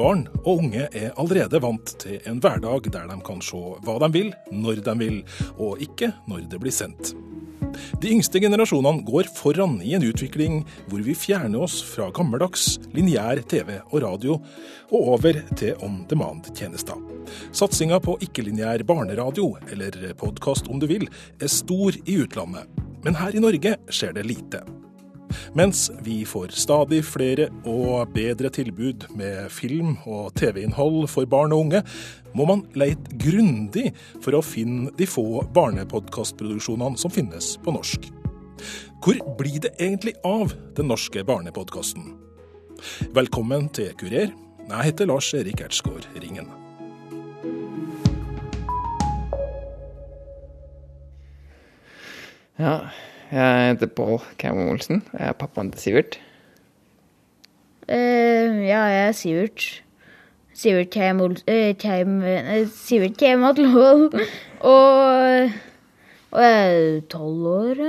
Barn og unge er allerede vant til en hverdag der de kan se hva de vil, når de vil, og ikke når det blir sendt. De yngste generasjonene går foran i en utvikling hvor vi fjerner oss fra gammeldags lineær TV og radio og over til on demand-tjenester. Satsinga på ikke-lineær barneradio, eller podkast om du vil, er stor i utlandet. Men her i Norge skjer det lite. Mens vi får stadig flere og bedre tilbud med film og TV-innhold for barn og unge, må man leite grundig for å finne de få barnepodkastproduksjonene som finnes på norsk. Hvor blir det egentlig av den norske barnepodkasten? Velkommen til Kurer. Jeg heter Lars Erik Ertsgaard Ringen. Ja, jeg heter Pål Cameron Olsen. Jeg er pappaen til Sivert. Uh, ja, jeg er Sivert. Sivert Kjem Olsen. uh, Sivert Kjem og, og jeg er tolv år,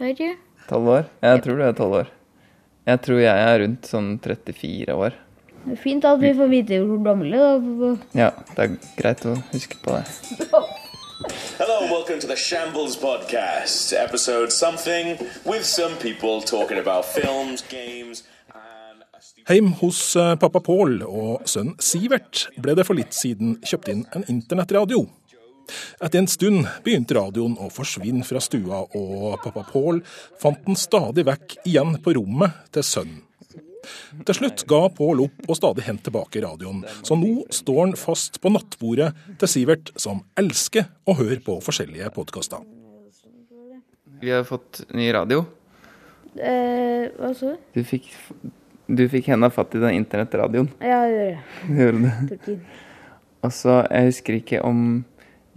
vet ikke. Tolv år? Jeg tror du er tolv år. Jeg tror jeg er rundt sånn 34 år. Det er fint at vi får vite hvor gammel du er. Ja, det er greit å huske på det. Hello, welcome to the Shambles Podcast, episode something with some people talking about films, games Heim hos eh, pappa Pål og sønn Sivert ble det for litt siden kjøpt inn en internettradio. Etter en stund begynte radioen å forsvinne fra stua, og pappa Pål fant den stadig vekk igjen på rommet til sønnen. Til slutt ga Pål opp og stadig hent tilbake radioen, så nå står han fast på nattbordet til Sivert, som elsker å høre på forskjellige podkaster. Vi har fått ny radio. Eh, hva så? Du fikk, du fikk henda fatt i den internettradioen. Ja, jeg gjør jeg. Gjør det. Og så, Jeg husker ikke om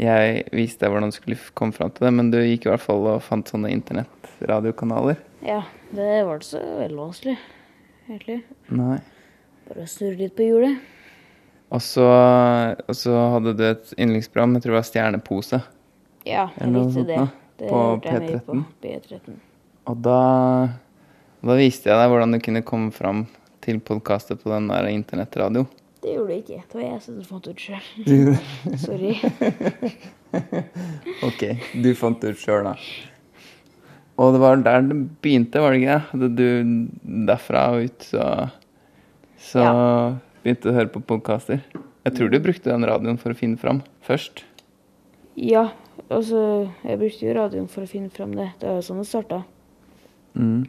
jeg viste deg hvordan du skulle komme fram til det, men du gikk i hvert fall og fant sånne internettradiokanaler. Ja, det var ikke så veldig vanskelig, egentlig. Nei. Bare snurre litt på hjulet. Og så, og så hadde du et yndlingsprogram, jeg tror det var Stjernepose. Ja, jeg likte det. Det på hørte jeg mye på. P13. P13. Og da, da viste jeg deg hvordan du kunne komme fram til podkastet på den der internettradio. Det gjorde jeg ikke. Det var jeg som fant ut sjøl. Sorry. Ok, du fant det ut sjøl, da. Og det var der det begynte, var det ikke? det? du derfra og ut, så, så Ja. begynte du å høre på podkaster. Jeg tror du brukte den radioen for å finne fram først. Ja, altså Jeg brukte jo radioen for å finne fram det. Det var jo sånn det starta. Mm.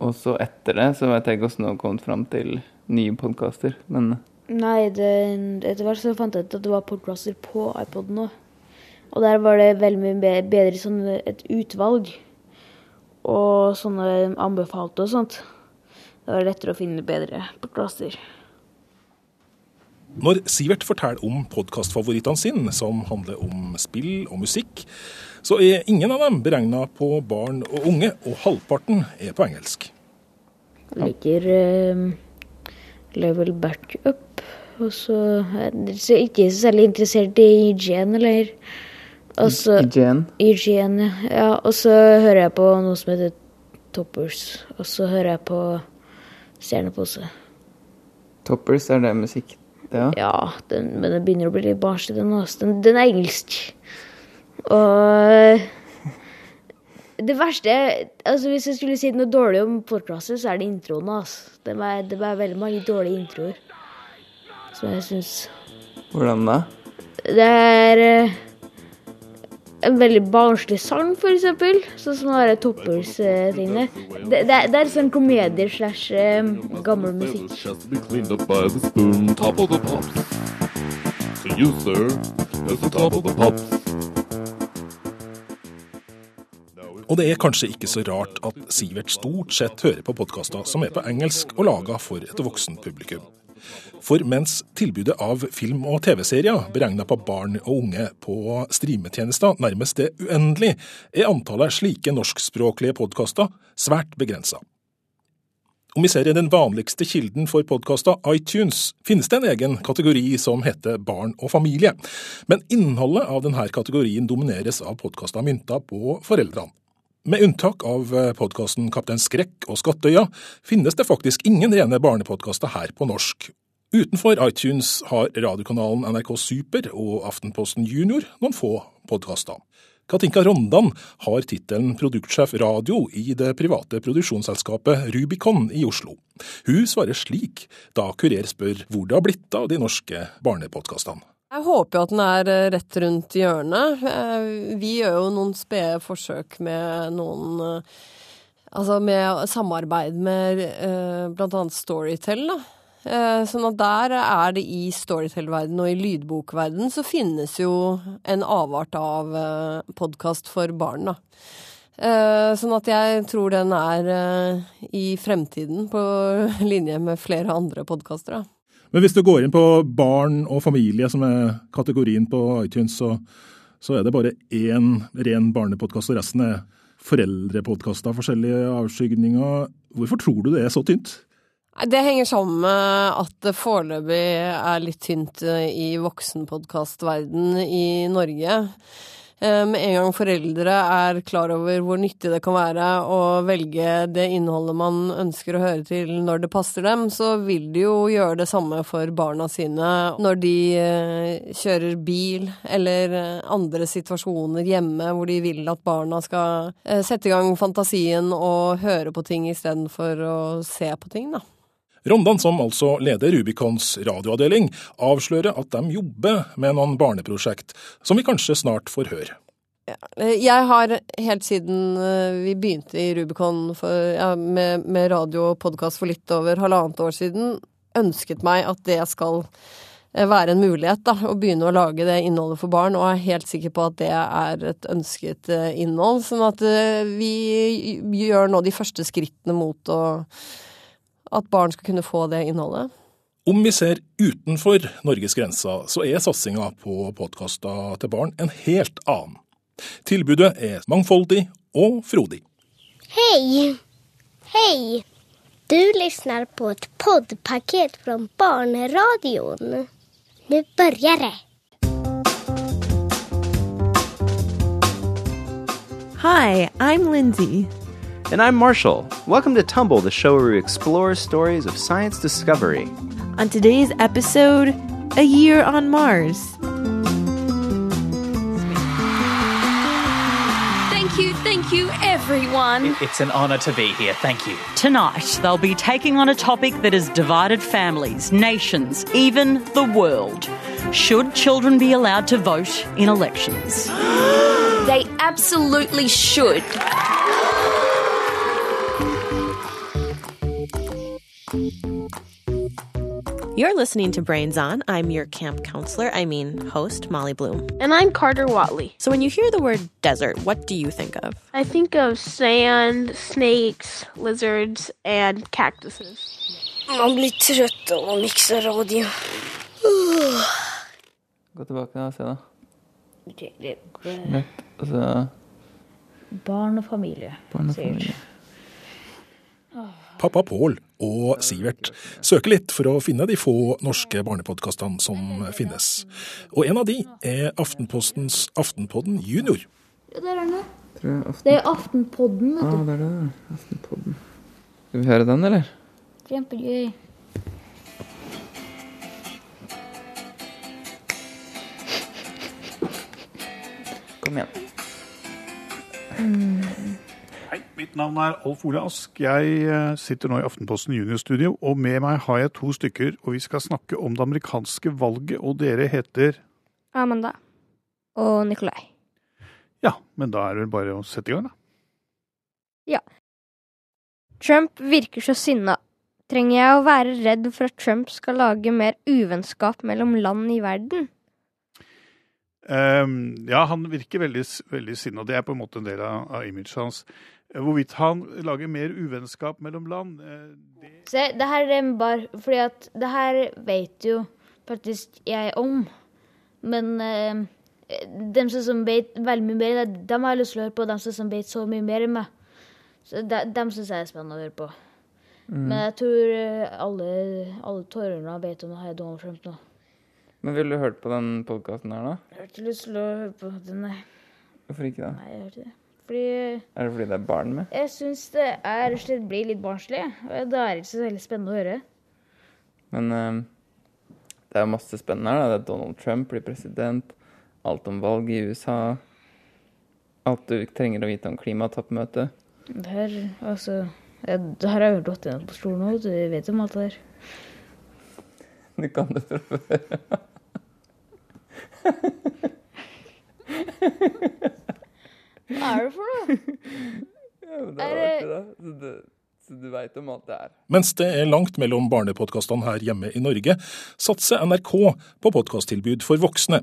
Og så etter det så vet jeg ikke hvordan du har kommet fram til nye podkaster, men Nei, det, etter hvert så fant jeg ut at det var podcaster på iPoden òg. Og der var det veldig mye bedre sånn et utvalg. Og sånne anbefalte og sånt. Det var lettere å finne bedre plasser. Når Sivert forteller om podkastfavorittene sine, som handler om spill og musikk, så er ingen av dem beregna på barn og unge, og halvparten er på engelsk. Jeg liker uh, Level Backup. Og så er jeg ikke særlig interessert i IGN eller Og så Jen IGN, ja. ja. Og så hører jeg på noe som heter Toppers. Og så hører jeg på Stjernepose. Toppers, er det musikk? Det? Ja, den, men den begynner å bli litt barnslig, den også. Den, den er engelsk. Og det verste altså Hvis jeg skulle si noe dårlig om podkastet, så er det introene. Altså. Det, er, det er veldig mange dårlige introer som jeg syns Hvordan da? Det er eh, en veldig barnslig sang, eksempel. Sånn som de Toppers-tingene. Det, det, det er sånn komedie slash eh, gammel musikk. Og det er kanskje ikke så rart at Sivert stort sett hører på podkaster som er på engelsk og laga for et voksen publikum. For mens tilbudet av film- og TV-serier beregna på barn og unge på streametjenester nærmest er uendelig, er antallet slike norskspråklige podkaster svært begrensa. Om vi ser i den vanligste kilden for podkaster, iTunes, finnes det en egen kategori som heter barn og familie. Men innholdet av denne kategorien domineres av podkaster mynta på foreldrene. Med unntak av podkasten Kaptein Skrekk og Skattøya, finnes det faktisk ingen rene barnepodkaster her på norsk. Utenfor iTunes har radiokanalen NRK Super og Aftenposten Junior noen få podkaster. Katinka Rondan har tittelen produktsjef radio i det private produksjonsselskapet Rubicon i Oslo. Hun svarer slik da Kurer spør hvor det har blitt av de norske barnepodkastene. Jeg håper jo at den er eh, rett rundt hjørnet. Eh, Vi gjør jo noen spede forsøk med noen eh, Altså med samarbeid med bl.a. Storytel, da. Eh, Sånn at der er det i Storytel-verdenen og i lydbokverdenen så finnes jo en avart av podkast for barn, da. Eh, Sånn at jeg tror den er eh, i fremtiden på linje med flere andre podkaster, da. Men hvis du går inn på barn og familie, som er kategorien på iTunes, så, så er det bare én ren barnepodkast, og resten er foreldrepodkaster, forskjellige avskygninger. Hvorfor tror du det er så tynt? Det henger sammen med at det foreløpig er litt tynt eh, i voksenpodkastverden i Norge. Eh, Med en gang foreldre er klar over hvor nyttig det kan være å velge det innholdet man ønsker å høre til når det passer dem, så vil de jo gjøre det samme for barna sine når de eh, kjører bil eller andre situasjoner hjemme hvor de vil at barna skal sette i gang fantasien og høre på ting istedenfor å se på ting, da. Rondan, som altså leder Rubicons radioavdeling, avslører at de jobber med noen barneprosjekt, som vi kanskje snart får høre. Jeg har helt siden eh, vi begynte i Rubicon for, ja, med, med radio og podkast for litt over halvannet år siden, ønsket meg at det skal eh, være en mulighet, da, å begynne å lage det innholdet for barn, og er helt sikker på at det er et ønsket eh, innhold. Sånn at vi gjør nå de første skrittene mot å at barn skal kunne få det innholdet. Om vi ser utenfor Norges grenser, så er satsinga på podkaster til barn en helt annen. Tilbudet er mangfoldig og frodig. Hei! Hei! Du lyssnar på et poddpaket fra Barnradion. Nå begynner det! Hi, I'm Lindsay. And I'm Marshall. Welcome to Tumble, the show where we explore stories of science discovery. On today's episode, A Year on Mars. Thank you, thank you, everyone. It's an honour to be here. Thank you. Tonight, they'll be taking on a topic that has divided families, nations, even the world. Should children be allowed to vote in elections? They absolutely should. You're listening to Brains On. I'm your camp counselor, I mean host, Molly Bloom. And I'm Carter Watley. So when you hear the word desert, what do you think of? I think of sand, snakes, lizards, and cactuses. Man blir trøtt av å mikse radio. Gå tilbake da, se da. Det- det- Nett, altså Barn og familie. barn og sier familie. Pappa Pål og Sivert søker litt for å finne de få norske barnepodkastene som finnes. Og en av de er Aftenpostens Aftenpodden Junior. Ja, der er den. Aften... Det er Aftenpodden, vet Ah, det er det. Aftenpodden. Skal vi høre den, eller? Kjempegøy. Kom igjen. Hei, mitt navn er Alf Ole Ask. Jeg eh, sitter nå i Aftenposten juniorstudio, og med meg har jeg to stykker, og vi skal snakke om det amerikanske valget, og dere heter Amanda. Og Nikolai. Ja, men da er det vel bare å sette i gang, da. Ja. Trump virker så sinna. Trenger jeg å være redd for at Trump skal lage mer uvennskap mellom land i verden? Um, ja, han virker veldig, veldig sinna, det er på en måte en del av, av imaget hans. Eh, Hvorvidt han lager mer uvennskap mellom land det... Se, det her er bare Fordi at det her vet jo faktisk jeg om. Men eh, dem som- som vet veldig mye mer, det- dem har jeg lyst til å høre på. Dem som- vet så mye mer enn meg. Så de, dem syns jeg er spennende å høre på. Mm. Men jeg tror eh, alle, alle tolvåringer vet om det her Donald Trump nå. Men ville du hørt på den podkasten her, da? Jeg har ikke lyst til å høre på den, nei. Hvorfor ikke da? Nei, jeg har ikke det. Fordi Er det fordi det er barn med? jeg syns det er slett blir litt barnslig. og Da er det ikke så veldig spennende å høre. Men uh, det er masse spennende her. da. Det er Donald Trump blir president, alt om valg i USA. Alt du trenger å vite om klimatoppmøtet. Det her, altså jeg, Det her har jeg gått gjennom på skolen nå, du. Vet om alt det der. Du kan det fra før. Hva er det for noe? Ja, men det Er er det- artig, da. Så du, så du veit om alt det er. Mens det er langt mellom barnepodkastene her hjemme i Norge, satser NRK på podkasttilbud for voksne.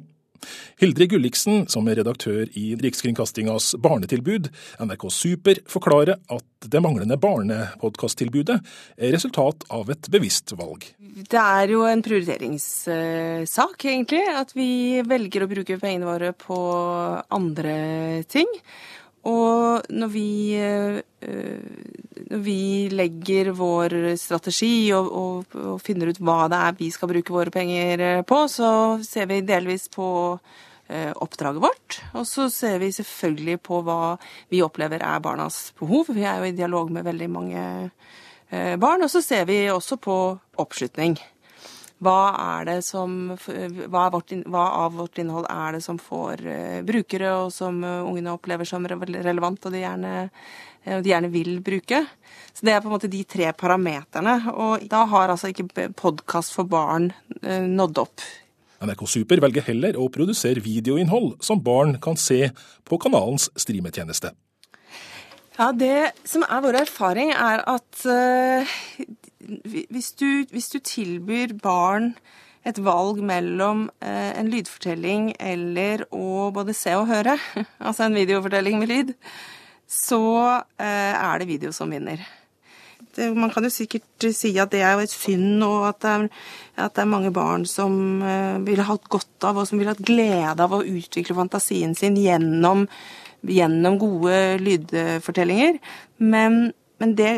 Hildre Gulliksen, som er redaktør i Rikskringkastingas barnetilbud, NRK Super, forklarer at det manglende barnepodkasttilbudet er resultat av et bevisst valg. Det er jo en prioriteringssak, egentlig. At vi velger å bruke pengene våre på andre ting. Og når vi, eh, vi legger vår strategi og, og, og finner ut hva det er vi skal bruke våre penger eh, på, så ser vi delvis på eh, oppdraget vårt. Og så ser vi selvfølgelig på hva vi opplever er barnas behov. Vi er jo i dialog med veldig mange eh, barn. Og så ser vi også på oppslutning. Hva er det som hva, vårt, hva av vårt innhold er det som får eh, brukere, og som eh, ungene opplever som relevant, og de gjerne, eh, de gjerne vil bruke? Så det er på en måte de tre parameterne. Og da har altså ikke podkast for barn nådd opp. NRK Super velger heller å produsere videoinnhold som barn kan se på kanalens streametjeneste. Ja, Det som er vår erfaring, er at hvis, du, hvis du tilbyr barn et valg mellom eh, en lydfortelling eller å både se og høre, altså en videofortelling med lyd, så eh, er det video som vinner. Det, man kan jo sikkert si at det er et synd, og at det er, at det er mange barn som eh, ville hatt godt av, og som ville hatt glede av å utvikle fantasien sin gjennom, gjennom gode lydfortellinger. Men, men det,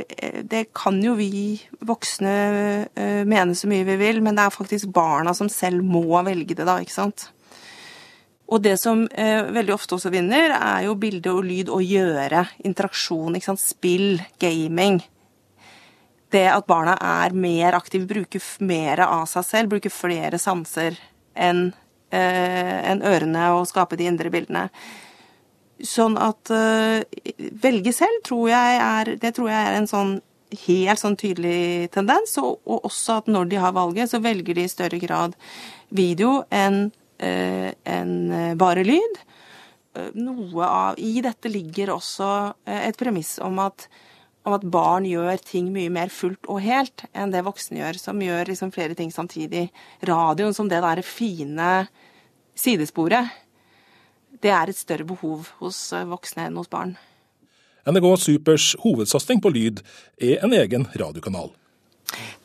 det kan jo vi voksne eh, mene så mye vi vil, men det er faktisk barna som selv må velge det, da, ikke sant? Og det som eh, veldig ofte også vinner, er jo bilde og lyd og gjøre. Interaksjon, ikke sant. Spill, gaming. Det at barna er mer aktive, bruker mer av seg selv, bruker flere sanser enn eh, enn ørene og skape de indre bildene. Sånn at uh, velge selv tror jeg er Det tror jeg er en sånn helt sånn tydelig tendens. Og, og også at når de har valget, så velger de i større grad video enn uh, enn eh, bare lyd. Eh, Noe av I dette ligger også eh, et premiss om at, om at barn gjør ting mye mer fullt og helt enn det voksne gjør, som gjør liksom flere ting samtidig. Radioen som det derre fine sidesporet. Det er et større behov hos eh, voksne enn hos barn. NRK Supers hovedsatsing på lyd er en egen radiokanal.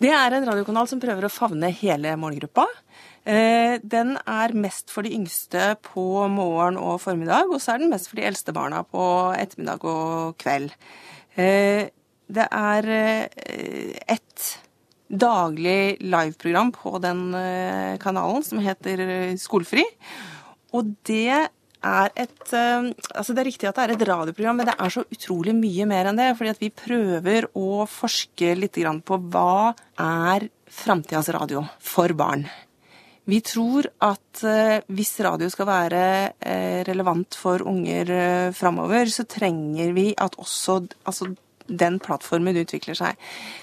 Det er en radiokanal som prøver å favne hele målgruppa. Eh, Den er mest for de yngste på morgen og formiddag, og så er den mest for de eldste barna på ettermiddag og kveld. Eh, Det er ett et daglig liveprogram på den kanalen som heter Skolefri. Og det er et eh, Altså, det er riktig at det er et radioprogram, men det er så utrolig mye mer enn det. Fordi at vi prøver å forske litt på hva er framtidas radio for barn. Vi tror at eh, hvis radio skal være eh, relevant for unger framover, så trenger vi at også altså, den plattformen utvikler seg.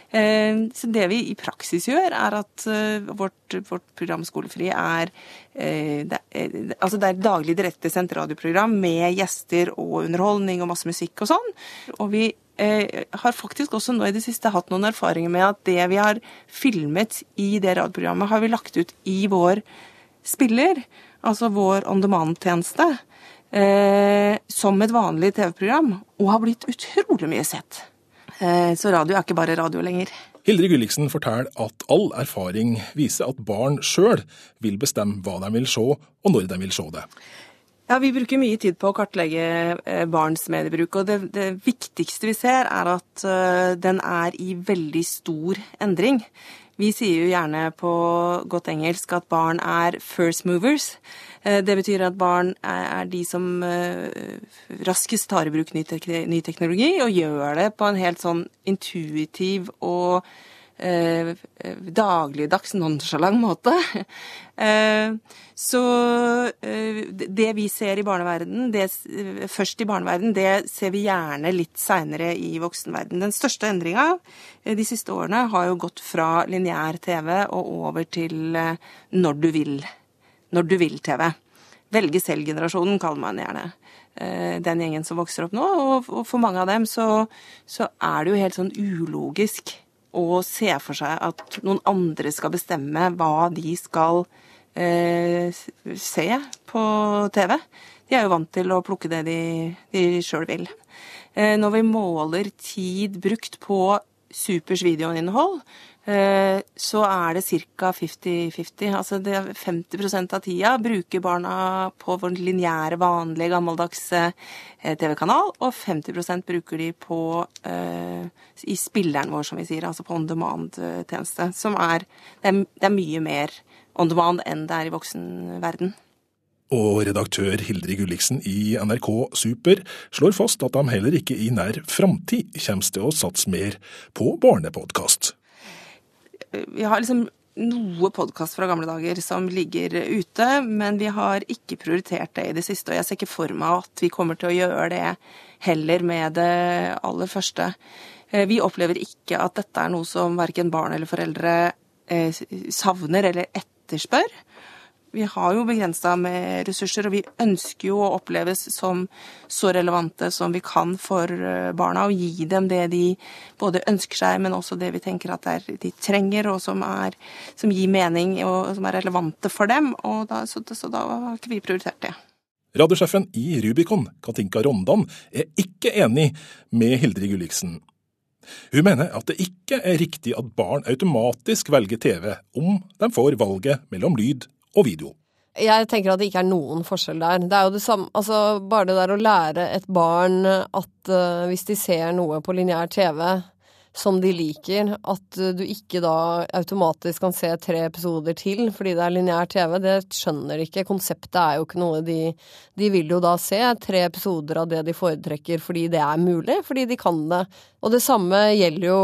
Eh, så det vi i praksis gjør, er at eh, vårt, vårt program Skolefri er eh, det, er- altså det er daglig direktesendt radioprogram med gjester og underholdning og masse musikk og sånn. Og vi har faktisk også nå i det siste hatt noen erfaringer med at det vi har filmet i det radioprogrammet, har vi lagt ut i vår spiller, altså vår on demand-tjeneste, eh, som et vanlig TV-program, og har blitt utrolig mye sett. Eh, så radio er ikke bare radio lenger. Hildre Gulliksen forteller at all erfaring viser at barn sjøl vil bestemme hva de vil se, og når de vil se det. Ja, Vi bruker mye tid på å kartlegge eh, barns mediebruk. og det, det viktigste vi ser, er at eh, den er i veldig stor endring. Vi sier jo gjerne på godt engelsk at barn er first movers. Eh, Det betyr at barn er de som eh, raskest tar i bruk ny teknologi, og gjør det på en helt sånn intuitiv og eh, dagligdags nonchalant måte. Eh, så eh, det vi ser i barneverden, det, først i barneverden, det ser vi gjerne litt seinere i voksenverden. Den største endringa de siste årene har jo gått fra lineær TV og over til når du vil. Når du vil-TV. Velge selv-generasjonen, kaller man gjerne den gjengen som vokser opp nå. Og for mange av dem så, så er det jo helt sånn ulogisk å se for seg at noen andre skal bestemme hva de skal eh, se på TV. De er jo vant til å plukke det de, de sjøl vil. Eh, når vi måler tid brukt på supers videoinnhold, eh, så er det ca. 50-50. Altså det er 50% av tida bruker barna på vår lineære, vanlige, gammeldagse eh, TV-kanal, og 50% bruker de på eh, i spilleren vår, som vi sier, altså på on demand-tjeneste. Som er det, er det er mye mer on demand enn det er i voksenverden. Og redaktør Hildrid Gulliksen i NRK Super slår fast at de heller ikke i nær framtid kommer til å satse mer på barnepodkast. Vi har liksom noe podkast fra gamle dager som ligger ute, men vi har ikke prioritert det i det siste. Og jeg ser ikke for meg at vi kommer til å gjøre det heller med det aller første. Eh, vi opplever ikke at dette er noe som verken barn eller foreldre eh, savner eller etterspør. Vi har jo begrensa med ressurser, og vi ønsker jo å oppleves som så relevante som vi kan for eh, barna, og gi dem det de både ønsker seg, men også det vi tenker at de trenger, og som, er, som gir mening og som er relevante for dem. Da, så, så da har ikke vi prioritert det. Radiosjefen i Rubicon, Katinka Rondan, er ikke enig med Hildrid Gulliksen. Hun mener at det ikke er riktig at barn automatisk velger TV om de får valget mellom lyd og video. Jeg tenker at det ikke er noen forskjell der. Det er jo det samme, altså Bare det der å lære et barn at uh, hvis de ser noe på lineær TV, som de liker, at du ikke da automatisk kan se tre episoder til fordi det er lineær TV, det skjønner de ikke. Konseptet er jo ikke noe de De vil jo da se tre episoder av det de foretrekker fordi det er mulig, fordi de kan det. Og det samme gjelder jo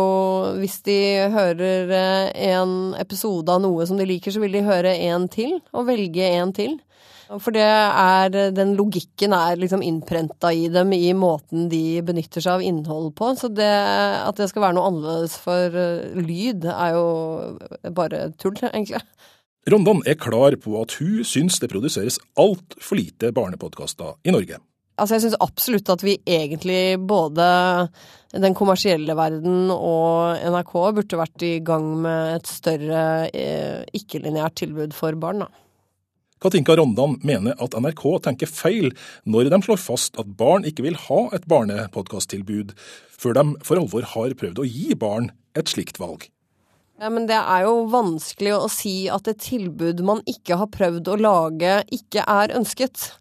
hvis de hører eh, en episode av noe som de liker, så vil de høre en til, og velge en til. For det er, den logikken er liksom innprenta i dem i måten de benytter seg av innhold på. Så det, at det skal være noe annerledes for uh, lyd, er jo bare tull, egentlig. Rondan er klar på at hun syns det produseres altfor lite barnepodkaster i Norge. Altså, jeg syns absolutt at vi egentlig, både den kommersielle verden og NRK, burde vært i gang med et større eh, ikke-lineært tilbud for barn. da. Katinka Rondan mener at NRK tenker feil når de slår fast at barn ikke vil ha et barnepodkasttilbud, før de for alvor har prøvd å gi barn et slikt valg. Ja, men Det er jo vanskelig å si at et tilbud man ikke har prøvd å lage, ikke er ønsket.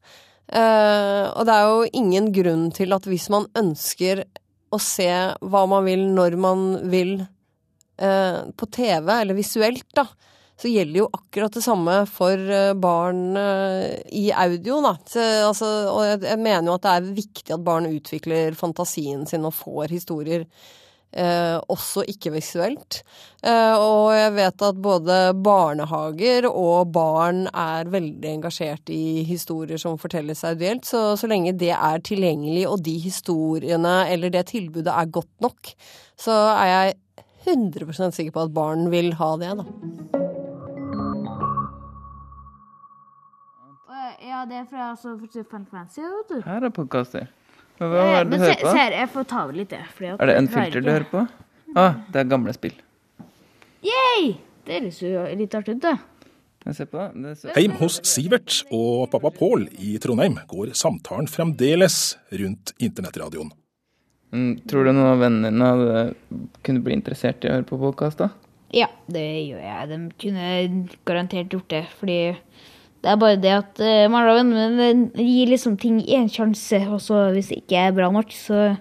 Uh, og det er jo ingen grunn til at hvis man ønsker å se hva man vil når man vil uh, på TV, eller visuelt, da, så gjelder jo akkurat det samme for eh, barn eh, i audio, da. Så, altså, og jeg, jeg, mener jo at det er viktig at barn utvikler fantasien sin og får historier. Eh, også ikke-visuelt. Eh, og jeg vet at både barnehager og barn er veldig engasjert i historier som fortelles audielt. Så, så lenge det er tilgjengelig, og de historiene eller det tilbudet er godt nok, så er jeg 100% sikker på at barn vil ha det, da. Ja, det er fra altså, Fan Fancy, vet du. Her er podkaster. Hva, hva er det du hører på? Ser, jeg får ta over litt, jeg. Er det en filter du hører på? Å, ah, det er gamle spill. Yay! Det høres jo litt artig, ut, det. Heim hos Sivert og pappa Pål i Trondheim går samtalen fremdeles rundt internettradioen. Mm, tror du noen av vennene dine hadde, kunne bli interessert i å høre på podkast, da? Ja, det gjør jeg. De kunne garantert gjort det. Fordi det er bare det at uh, man gir liksom ting én sjanse, og så hvis det ikke er bra nok, så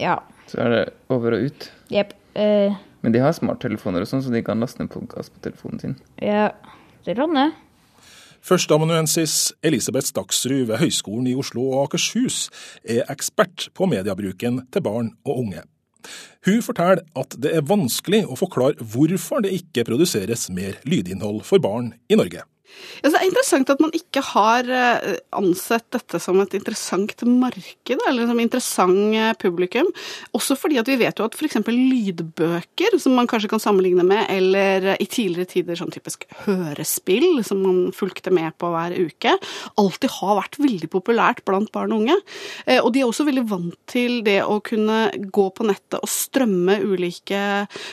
ja. Så er det over og ut? Jepp. Uh, Men de har smarttelefoner og sånn, så de kan laste ned podkast på telefonen sin? Ja, det kan det. Førsteamanuensis Elisabeth Staksrud ved Høgskolen i Oslo og Akershus er ekspert på mediebruken til barn og unge. Hun forteller at det er vanskelig å forklare hvorfor det ikke produseres mer lydinnhold for barn i Norge. Det er interessant at man ikke har eh, ansett dette som et interessant marked, eller som interessant eh, publikum. Også fordi at vi vet jo at f.eks. lydbøker, som man kanskje kan sammenligne med, eller i tidligere tider sånn typisk hørespill, som man fulgte med på hver uke, alltid har vært veldig populært blant barn og unge. Eh, og de er også veldig vant til det å kunne gå på nettet og strømme ulike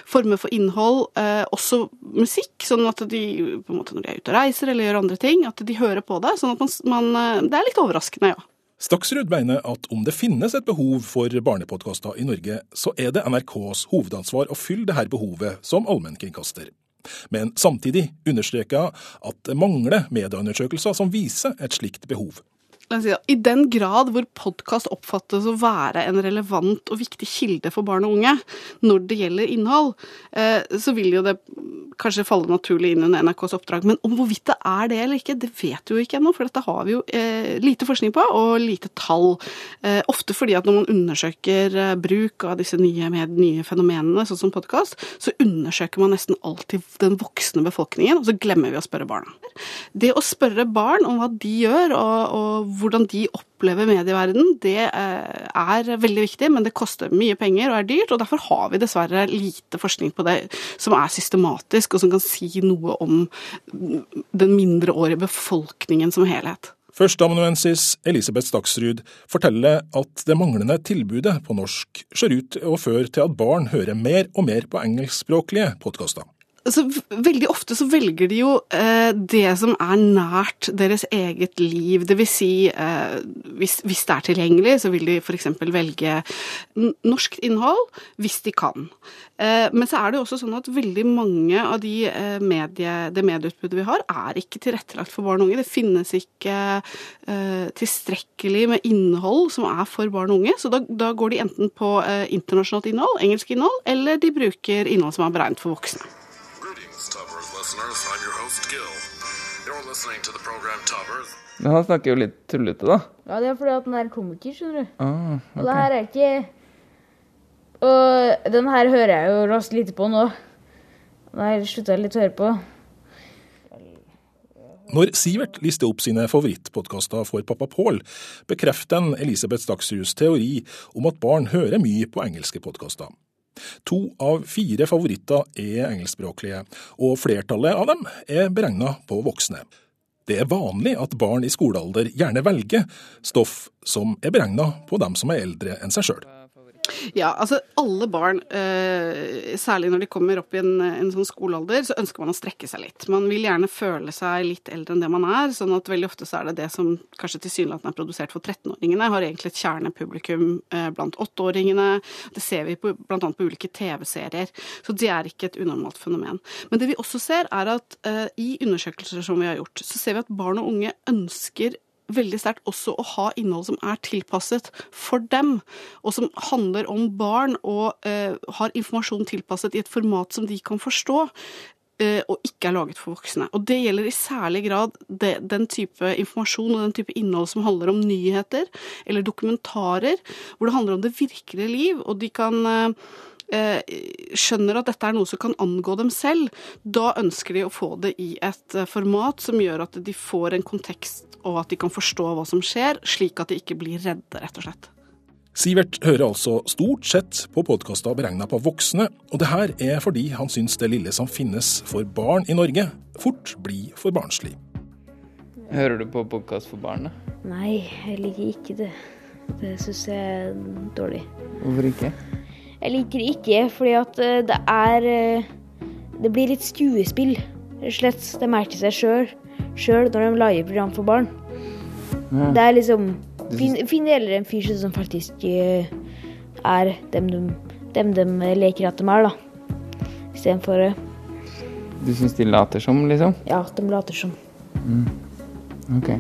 former for innhold, også musikk, sånn at de på en måte når de er ute og reiser eller gjør andre ting, at de hører på det. Sånn at man, man Det er litt overraskende, ja. Staksrud mener at om det finnes et behov for barnepodkaster i Norge, så er det NRKs hovedansvar å fylle dette behovet som allmennkringkaster. Men samtidig understreker jeg at det mangler medieundersøkelser som viser et slikt behov. I den grad hvor podkast oppfattes å være en relevant og viktig kilde for barn og unge når det gjelder innhold, eh, så vil jo det kanskje falle naturlig inn under NRKs oppdrag. Men om hvorvidt det er det eller ikke, det vet vi jo ikke ennå. For dette har vi jo eh, lite forskning på, og lite tall. Eh, ofte fordi at når man undersøker bruk av disse nye, med, nye fenomenene, sånn som podkast, så undersøker man nesten alltid den voksne befolkningen, og så glemmer vi å spørre barna. Det å spørre barn om hva de gjør, og, og hvordan de opplever medieverden, det eh, er veldig viktig, men det koster mye penger og er dyrt. og Derfor har vi dessverre lite forskning på det som er systematisk, og som kan si noe om den mindreårige befolkningen som helhet. Førsteamanuensis Elisabeth Staksrud forteller at det manglende tilbudet på norsk ser ut å føre til at barn hører mer og mer på engelskspråklige podkaster altså, veldig ofte så velger de jo eh, det som er nært deres eget liv. Det vil si, eh, hvis, hvis, det er tilgjengelig, så vil de f.eks. velge norsk innhold hvis de kan. Eh, men så er det jo også sånn at veldig mange av de eh, medie, det medieutbudet vi har, er ikke tilrettelagt for barn og unge. Det finnes ikke eh, tilstrekkelig med innhold som er for barn og unge. Så da, da går de enten på eh, internasjonalt innhold, engelsk innhold, eller de bruker innhold som er beregnet for voksne. Men han snakker jo litt tullete, da. Ja, det er fordi at den er komiker, skjønner du. Ah, okay. Og det her er ikke Og den her hører jeg jo raskt lite på nå. Den her slutta jeg litt å høre på. Når Sivert lister opp sine favorittpodkaster for pappa Pål, bekrefter han Elisabeth Stakshus teori om at barn hører mye på engelske podkaster. To av fire favoritter er engelskspråklige, og flertallet av dem er beregna på voksne. Det er vanlig at barn i skolealder gjerne velger stoff som er beregna på dem som er eldre enn seg sjøl. Ja, altså alle barn, eh, særlig når de kommer opp i en, en, sånn skolealder, så ønsker man å strekke seg litt. Man vil gjerne føle seg litt eldre enn det man er, sånn at veldig ofte så er det det som kanskje tilsynelatende er produsert for 13-åringene, har egentlig et kjernepublikum eh, blant 8-åringene. Det ser vi på, blant annet på ulike TV-serier. Så det er ikke et unormalt fenomen. Men det vi også ser, er at eh, i undersøkelser som vi har gjort, så ser vi at barn og unge ønsker veldig sterkt også å ha innhold som er tilpasset for dem, og som handler om barn og eh, har informasjon tilpasset i et format som de kan forstå. Uh, og ikke er laget for voksne. Og Det gjelder i særlig grad det, den type informasjon og den type innhold som handler om nyheter eller dokumentarer, hvor det handler om det virkelige liv. og de kan uh, skjønner at dette er noe som kan angå dem selv, da ønsker de å få det i et format som gjør at de får en kontekst og at de kan forstå hva som skjer, slik at de ikke blir redde, rett og slett. Sivert hører altså stort sett på podkaster beregna på voksne, og det her er fordi han syns det lille som finnes for barn i Norge, fort blir for barnslig. Hører du på podkast for barn? Nei, jeg liker ikke det. Det syns jeg er dårlig. Hvorfor ikke? Jeg liker det ikke fordi at eh, det er eh, Det blir litt skuespill, rett og slett. Det merker seg sjøl sjøl når de lager program for barn. Ja. Det er liksom Finn, finn heller en fyr som faktisk uh, er dem de, dem de leker at de er, da. Istedenfor uh, Du syns de later som, liksom? Ja, de later som. Mm. Ok.